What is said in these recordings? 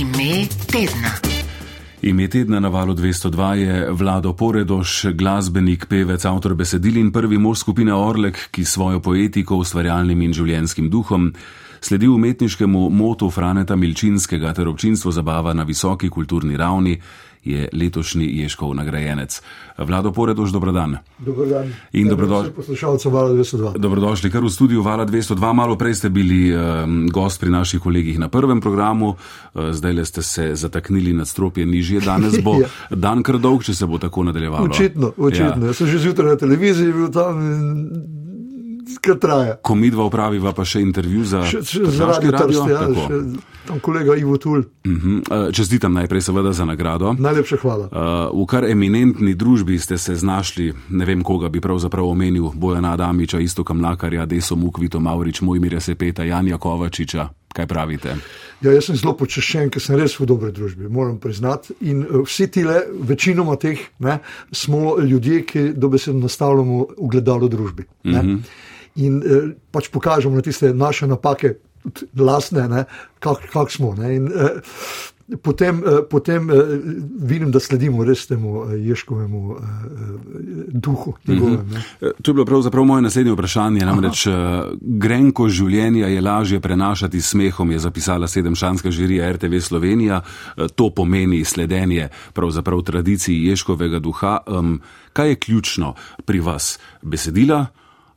Ime tedna. Ime tedna na valu 202 je Vlado Poredoš, glasbenik, pevec, avtor besedil in prvi mož skupine Orlek, ki svojo poetiko, ustvarjalnim in življenskim duhom sledi umetniškemu motu Franeta Milčinskega ter občinstvo zabava na visoki kulturni ravni, je letošnji Ješkov nagrajenec. Vlado Poredoš, dobrodan. Dobrodan. In dobrodošli. Poslušalce Vala 202. Dobrodošli kar v studiu Vala 202. Malo prej ste bili um, gost pri naših kolegih na prvem programu, uh, zdaj le ste se zataknili nad stropje nižje. Danes bo Ja. dan kar dolg, če se bo tako nadaljevalo. Očitno, očitno. Ja. Jaz sem že zjutraj na televiziji bil tam in kar traja. Ko midva opraviva pa še intervju za, radio Trst, ja, tako. še, tam kolega Ivo Tul. Uh -huh. Čestitam najprej seveda za nagrado. Najlepša hvala. Uh, v kar eminentni družbi ste se znašli, ne vem koga bi pravzaprav omenil, Bojana Adamiča, Istoka Mlakarja, Deso Mukvito, Maurič, Mojmirja Sepeta, Janja Kovačiča. Kaj pravite? Ja, jaz sem zelo počaščen, ker sem res v dobri družbi, moram priznati. In eh, vsi ti le, večinoma teh, ne, smo ljudje, ki dobesedno nastavljamo ogledalo družbi. Mm -hmm. In eh, pač pokažemo na tiste naše napake, tudi lastne, kako kak smo. Ne. In, eh, Potem, eh, potem eh, vidim, da sledimo res temu eh, Ješkovemu eh, eh, duhu. Njegovem, ne. Eh, To je bilo pravzaprav moje naslednje vprašanje. Namreč eh, grenko življenja je lažje prenašati s smehom, je zapisala sedemšanska žirija RTV Slovenija. Eh, To pomeni sledenje pravzaprav tradiciji Ješkovega duha. Um, kaj je ključno pri vas? Besedila?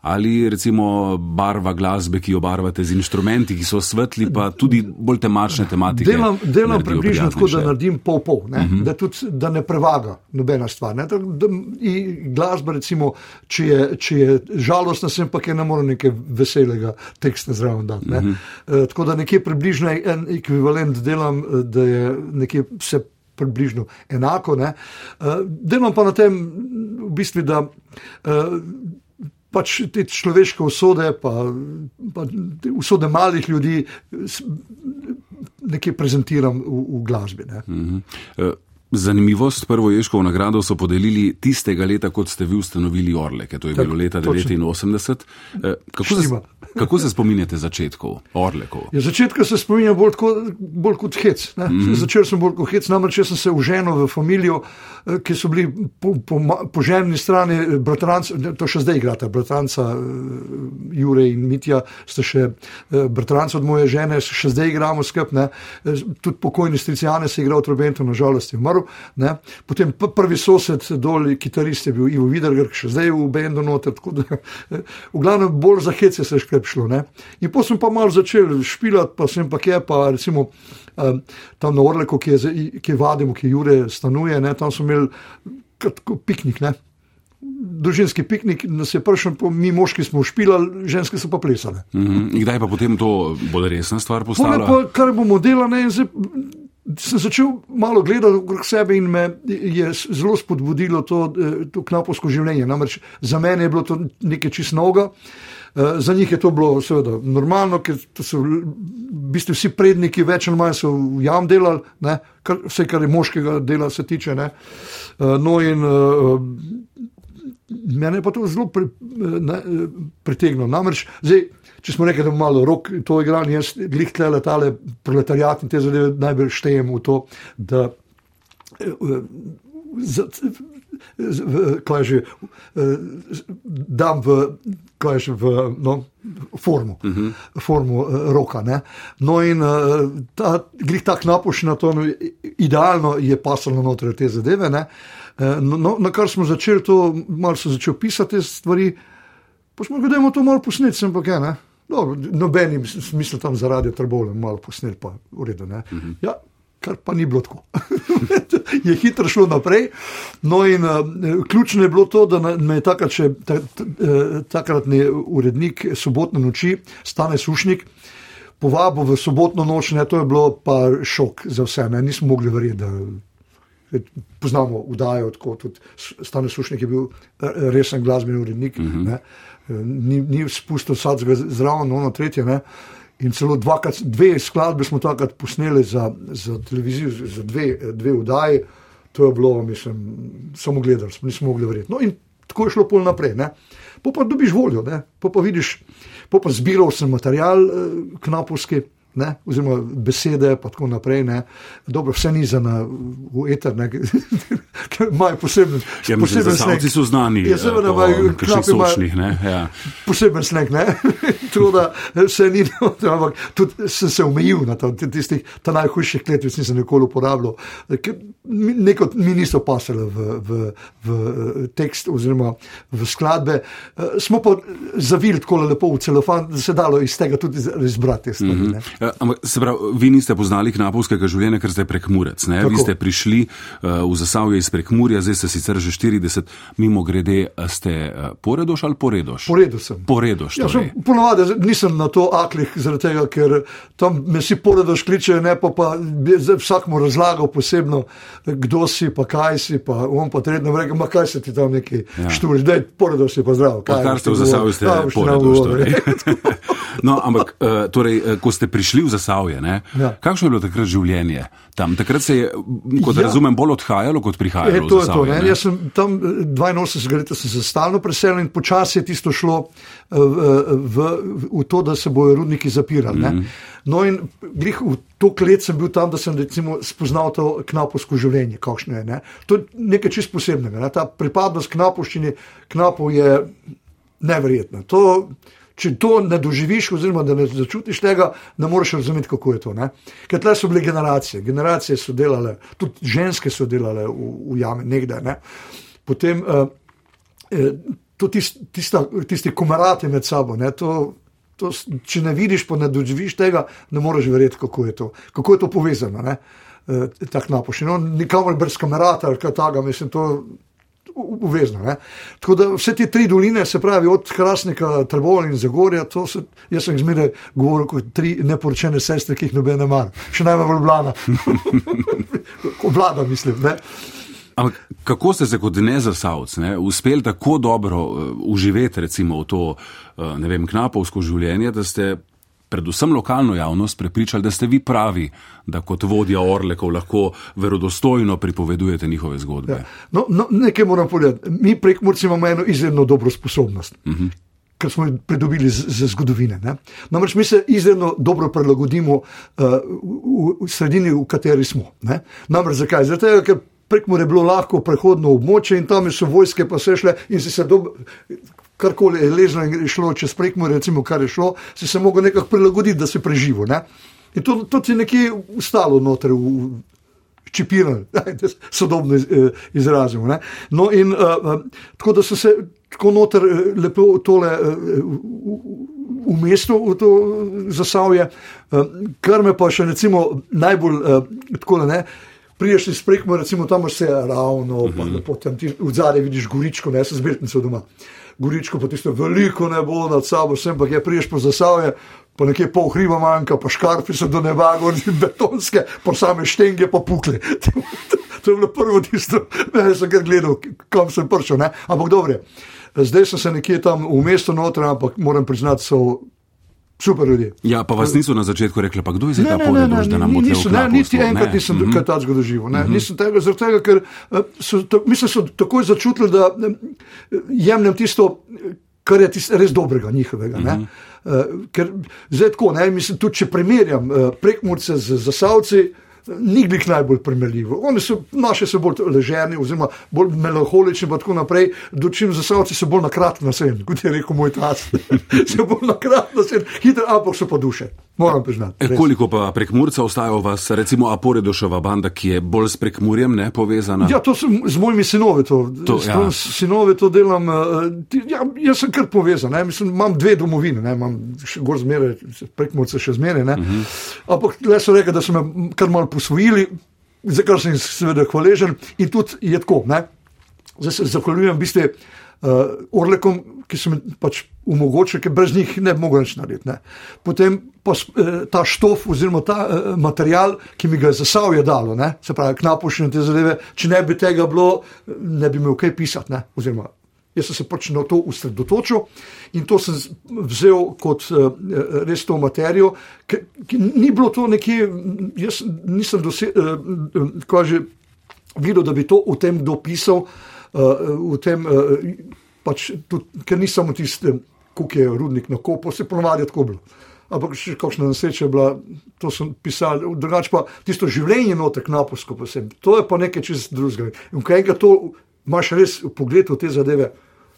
Ali recimo barva glasbe, ki jo barvate z inštrumenti, ki so svetli, pa tudi bolj temačne tematike. Delam, delam približno tako, da naredim pol-pol, uh -huh. da, tudi, da ne prevaga nobena stvar. Ne? Da, da, glasba, recimo, če je, če je žalostna, sem pa ne morem nekaj veselega teksta zraven dati. Uh -huh. e, tako da nekje približno en ekvivalent delam, eh, da je nekje vse. Približno enako. Ne. Uh, delam pa na tem, v bistvu, da uh, pač te človeške usode, pa, pa te usode malih ljudi, nekje prezentiram v, v glasbi. Ne. Eh, Zanimivost, prvo Ješkovo nagrado so podelili tistega leta, kot ste vi ustanovili Orleke, to je Tako, bilo leta točno. 89. Eh, Kako se, kako se spominjate začetkov Orlekov? Ja, začetka se spominjam bolj, tako, bolj kot hec. Mm -hmm. Začel sem bolj kot hec, namreč sem se uženil v familijo, eh, ki so bili po, po, po ženski strani eh, bratranci, ne, to še zdaj igrata, bratranca Jure in Mitja, sta še bratranci od moje žene, še zdaj igramo skupaj. Tudi pokojni Stricijane se je igral v Trobentu, nažalost je umrl. Ne. Potem prvi sosed dol, kitarist je bil Ivo Viderger, še zdaj v bendu noter. tako Da, v glavnem bolj za hece se je škrep šlo. Ne. In potem sem pa malo začel špilati, pa sem pa kje, pa recimo um, tam na Orleku, ki je, ki je vadimo, ki Jure stanuje, ne, tam smo imeli kar tako piknik. Ne. Družinski piknik, nas je prišel, mi moški smo špilali, ženske so pa plesale. Mhm. In Kdaj pa potem to bolj resna stvar postala? pa, kar bomo delali, in zdaj sem začel malo gledati okrog sebe in me je zelo spodbudilo to, eh, to knapovsko življenje. Namreč za mene je bilo to nekaj čist novega. Eh, Za njih je to bilo seveda normalno, ker so bistvu vsi predniki, več ali manj so v jam delali, ne, kar, vse kar je moškega dela se tiče. Ne. Eh, No in eh, Mene je pa to zelo pri, ne, pritegnilo. Namreč, zdaj, če smo rekli, da bomo malo rok to igrali, jaz glih tle letale, proletariat in te zadeve najbolj štejem v to, da eh, za- z- v- kaj je že, eh, dam v, kaj je že v no, formu, uh -huh. formu eh, roka. Ne. No in eh, ta, glih ta knapuš na to, no, idealno je pasalo noter te zadeve. Ne. Eh, No, no, na kar smo začeli to, malo sem začel pisati te stvari, pa smo ga dajmo to malo posneti, sem pa kaj, ne. Dobro, nobenim smislu tam zaradi trbole, malo posneli pa v redu. Ne. Uh -huh. ja, kar pa ni bilo tako. je hitro šlo naprej. No, in uh, ključno je bilo to, da me je takrat, še, ta, ta, eh, takratni urednik sobotne noči, Stane Sušnik, povabil v sobotno noč, ne, to je bilo pa šok za vse. Ne, nismo mogli verjeti, da poznamo udajo, tako tudi Stane Sušnik je bil eh, resen glasbeni urednik. Uh -huh. ne, Eh, Ni, ni spustil vsakega zraven, ono tretje. Ne. In celo dvakrat, dve skladbe smo takrat posneli za, za televizijo, za dve, dve vdaji. To je bilo, mislim, samo gledali smo, nismo mogli verjeti. No, in tako je šlo pol naprej. Ne. Po pa dobiš voljo, po pa vidiš, po pa zbiral sem material eh, knapovski ne, oziroma besede, pa tako naprej. Ne. Dobro, vse ni za eter, ne, ker imajo poseben Ja, poseben zasavci sneg. so znani. Ja, seveda imajo sočnih, ne, ja. Poseben sneg, ne. Tako da vse ni, ampak tudi sem se omejil na to, tistih najhujših kletvic nisem nikoli uporabljal. ker Neko mi niso pasale v, v, v tekst oziroma v skladbe. Eh, Smo pa zavili tako lepo v celofan, da se dalo iz tega tudi izbrati stvari. Mhm. ne. Eh, Ampak, se pravi, vi niste poznali knapovskega življenja, ker ste prekmurec. Vi ste prišli uh, v Zasavje iz prekmurja, zdaj ste sicer že 40, mimo grede, ste uh, poredoš ali poredoš? Po redu sem. Poredoš. Ja, Torej. sem, ponovadi nisem na to aklih, zaradi tega, ker tam me si poredoš kliče, ne pa, pa vsak mu razlagal posebno, kdo si, pa kaj si, pa on pa tretno reče, ma kaj se ti tam neki Ja. ja. šturi, da je poredoš si pa zdrav. Pa kar ste v Zasavju, ste poredoš. Torej. no, ampak, uh, torej, ko ste prišli v Zasavje, ne, Ja. kakšno je bilo takrat življenje tam? Takrat se je, kot Ja. razumem, bolj odhajalo, kot E, prihajalo. to v je to. Zasavje, Ne? ne? Jaz sem tam eh, 82 let, sem se stalno preselil in počasi je tisto šlo eh, v, v, v to, da se bojo rudniki zapirali. Mm. -hmm. No, in glih v to let sem bil tam, da sem recimo spoznal to knapovsko življenje, kakšno je. Ne? To je nekaj čist posebnega. Ne? Ta pripadnost knapovščini, knapov je neverjetna. To, če to ne doživiš, oziroma da ne začutiš tega, ne moreš razumeti, kako je to. Ne? Ker tle so bile generacije, generacije so delale, tudi ženske so delale v, v jame, nekdaj. Ne? Potem uh, eh, to tist, tista, tisti komerati med sabo. Ne? To, to, če ne vidiš, pa ne doživiš tega, ne moreš verjeti, kako je to, kako je to povezano. Ne? Uh, tak napošen. No, nikamor brez kamerata ali kaj takega, mislim, to uvezno. Ne? Tako da vse te tri doline, se pravi od Krasnika, Trebovlja in Zagorja, to so, jaz sem jih zmeraj govoril kot tri neporočene sestre, ki jih noben ne mara, še najmanj vlada. vlada, mislim. Ne? Ampak kako ste se kot nezasavc ne, uspeli tako dobro uh, uživeti recimo v to uh, vem, knapovsko življenje, da ste predvsem lokalno javnost prepričali, da ste vi pravi, da kot vodja Orlekov lahko verodostojno pripovedujete njihove zgodbe. Ja. No, no, nekaj moram povedati. Mi prek Murci imamo eno izjemno dobro sposobnost. Uh -huh. Kar smo jo pridobili z, z zgodovine. Ne? Namreč mi se izjemno dobro prilagodimo uh, v, v sredini, v kateri smo. Ne? Namreč zakaj? Zato, ker prek Mure je bilo lahko prehodno območje in tam so vojske pa se šle in si se dobro. Karkoli je ležalo in šlo čez prekmore, recimo, kar je šlo, si se lahko nekako prilagoditi, da si preživel. Ne? In to, to ti je nekje ustalo noter v, čipirali, da se sodobno eh, izrazimo. Ne? No, in uh, uh, tako da so se tako noter lepo tole uh, v mestu, v to zasavje, uh, kar me pa še recimo najbolj uh, tako ne. Priješ iz prekmo, recimo tam vse ravno, uh -huh. pa lepo tam ti v zadnji vidiš goričko, ne se zbirtnico doma. Goričko, pa tisto veliko nebo nad sabo, sem pa je priješ po zasavje, pa nekje pol hriba manjka, pa škarpi so do neba, gor in betonske, pa same štenge pa pukle. to je bilo prvo tisto, ne sem kar gledal, kam sem prišel, ne? ampak dobro. Zdaj sem se nekje tam v mestu noter, ampak moram priznati, so super ljudje. Ja, pa vas niso na začetku rekli, pa kdo je zdaj ta poredoš, da nam bo niso, ne, niti enkrat nisem Mhm. kaj takega doživel. Ne, nisem tega, zaradi tega, ker eh, so, to, mislim, so takoj začutili, da jemljem tisto, kar je tisto res dobrega njihovega. Ne. Uh, ker zdaj tako, ne, mislim, tudi če primerjam uh, prekmurce z zasavci. Ni glih najbolj primerljivo. Oni so, naše so bolj ležerni, oziroma bolj melankolični, in tako naprej, dočim zasavci so bolj nakratni na sen, kot je rekel moj tac. so bolj nakratni na sen, hitro, ampak so pa duše, moram priznati. E, koliko pa prekmurca ostaja v vas, recimo Aporedošova banda, ki je bolj s prekmurjem ne, povezana? Ja, to sem z mojimi sinovi, to, To, ja. sinovi to delam. eh, Ja, jaz sem kar povezan, ne, mislim, imam dve domovine, ne, imam še gor zmeraj, prekmorce še zmeraj. Uh -huh. Ampak le so rekli, da so me kar malo posvojili, za kar sem jim seveda hvaležen in tudi je tako. Ne. Zdaj se zahvaljujem bistvu uh, Orlekom, ki so mi pač omogočili, ker brez njih ne bi mogel nič narediti. Ne. Potem pa eh, ta štof oziroma ta uh, material, ki mi ga je zasavje dalo, ne, se pravi, knapošne te zadeve, če ne bi tega bilo, ne bi imel kaj pisati. Ne, oziroma, Jaz sem se pač na to usredotočil in to sem vzel kot uh, res to materijo, ki, ki ni bilo to nekje, jaz nisem dosegel, uh, že videl, da bi to v tem dopisal, v tem, pač tudi, ker ni samo tisti, kako je rudnik na kopu, se ponovadi tako bilo. ampak še kakšna nesreča je bila, to sem pisal, drugače pa tisto življenje noter knapovsko posebej, to je pa nekaj čist drugega. In kaj enkrat to imaš res v pogledu te zadeve,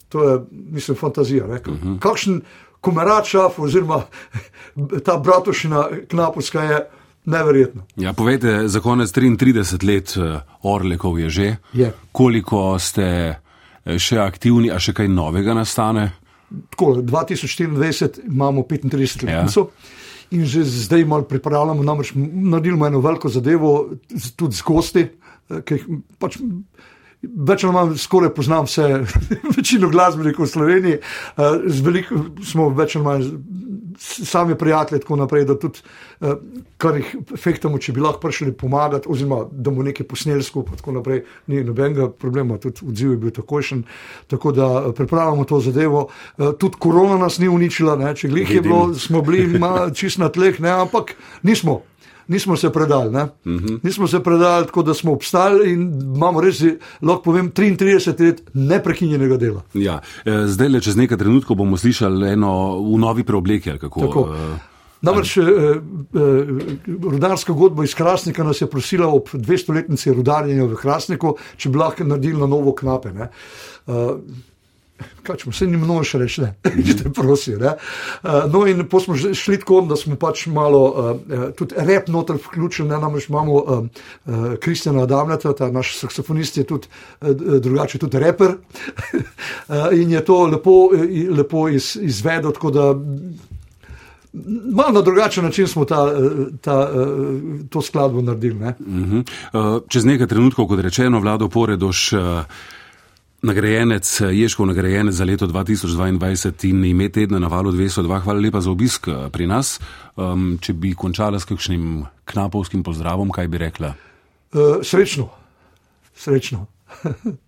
to je, mislim, fantazija. Uh -huh. Kakšen komeračaf oziroma ta bratošina knapovska je neverjetna. Ja, povejte, za konec 33 let uh, Orlekov je že. Je. Koliko ste eh, še aktivni, a še kaj novega nastane? Tako, 2024 imamo 35 let. Ja. In že zdaj malo pripravljamo, namreč naredili smo eno veliko zadevo, tudi z gosti, eh, ki jih pač več ali manj skoraj poznam vse, večino glasbenikov v Sloveniji, uh, veliko smo več ali manj sami prijatelji, tako naprej, da tudi uh, kar jih fehtamo, če bi lahko prišli pomagati, oziroma da bomo nekaj posneli skupaj, tako naprej, ni nobenega problema, tudi odziv je bil takojšen. Tako da eh, pripravljamo to zadevo. Tudi korona nas ni uničila, ne? če glih je bilo, smo bili čist na tleh, ne? ampak nismo nismo se predali. Uh -huh. Nismo se predali, tako da smo obstali in imamo res, lahko povem, 33 let neprekinjenega dela. Ja. E, zdaj, le čez nekaj trenutkov bomo slišali eno v novi preobleki. Tako. E, Namreč eh, eh, rudarska godba iz Krasnika nas je prosila ob 200-letnici rudarjenja v Krasniku, če bi lahko naredili na novo knape. Eh, kaj smo se jim mnogo še reči, če te prosim. Uh, no, in pa smo šli tako, da smo pač malo uh, tudi rep noter vključili, ne namreč imamo uh, uh, Kristjana Adamleta, ta naš saksofonist je tudi uh, drugače, tudi reper. uh, in je to lepo, lepo iz, izvedel, tako da. Malo na drugačen način smo ta, ta, to skladbo naredili. Ne? Uh -huh. uh, čez nekaj trenutkov, kot rečeno, vlado Poredoš. Uh, Nagrajenec, Ježkov nagrajenec za leto 2022 in ime tedna na valu 202. Hvala lepa za obisk eh, pri nas. Um, če bi končala s kakšnim knapovskim pozdravom, kaj bi rekla? Uh, srečno, srečno.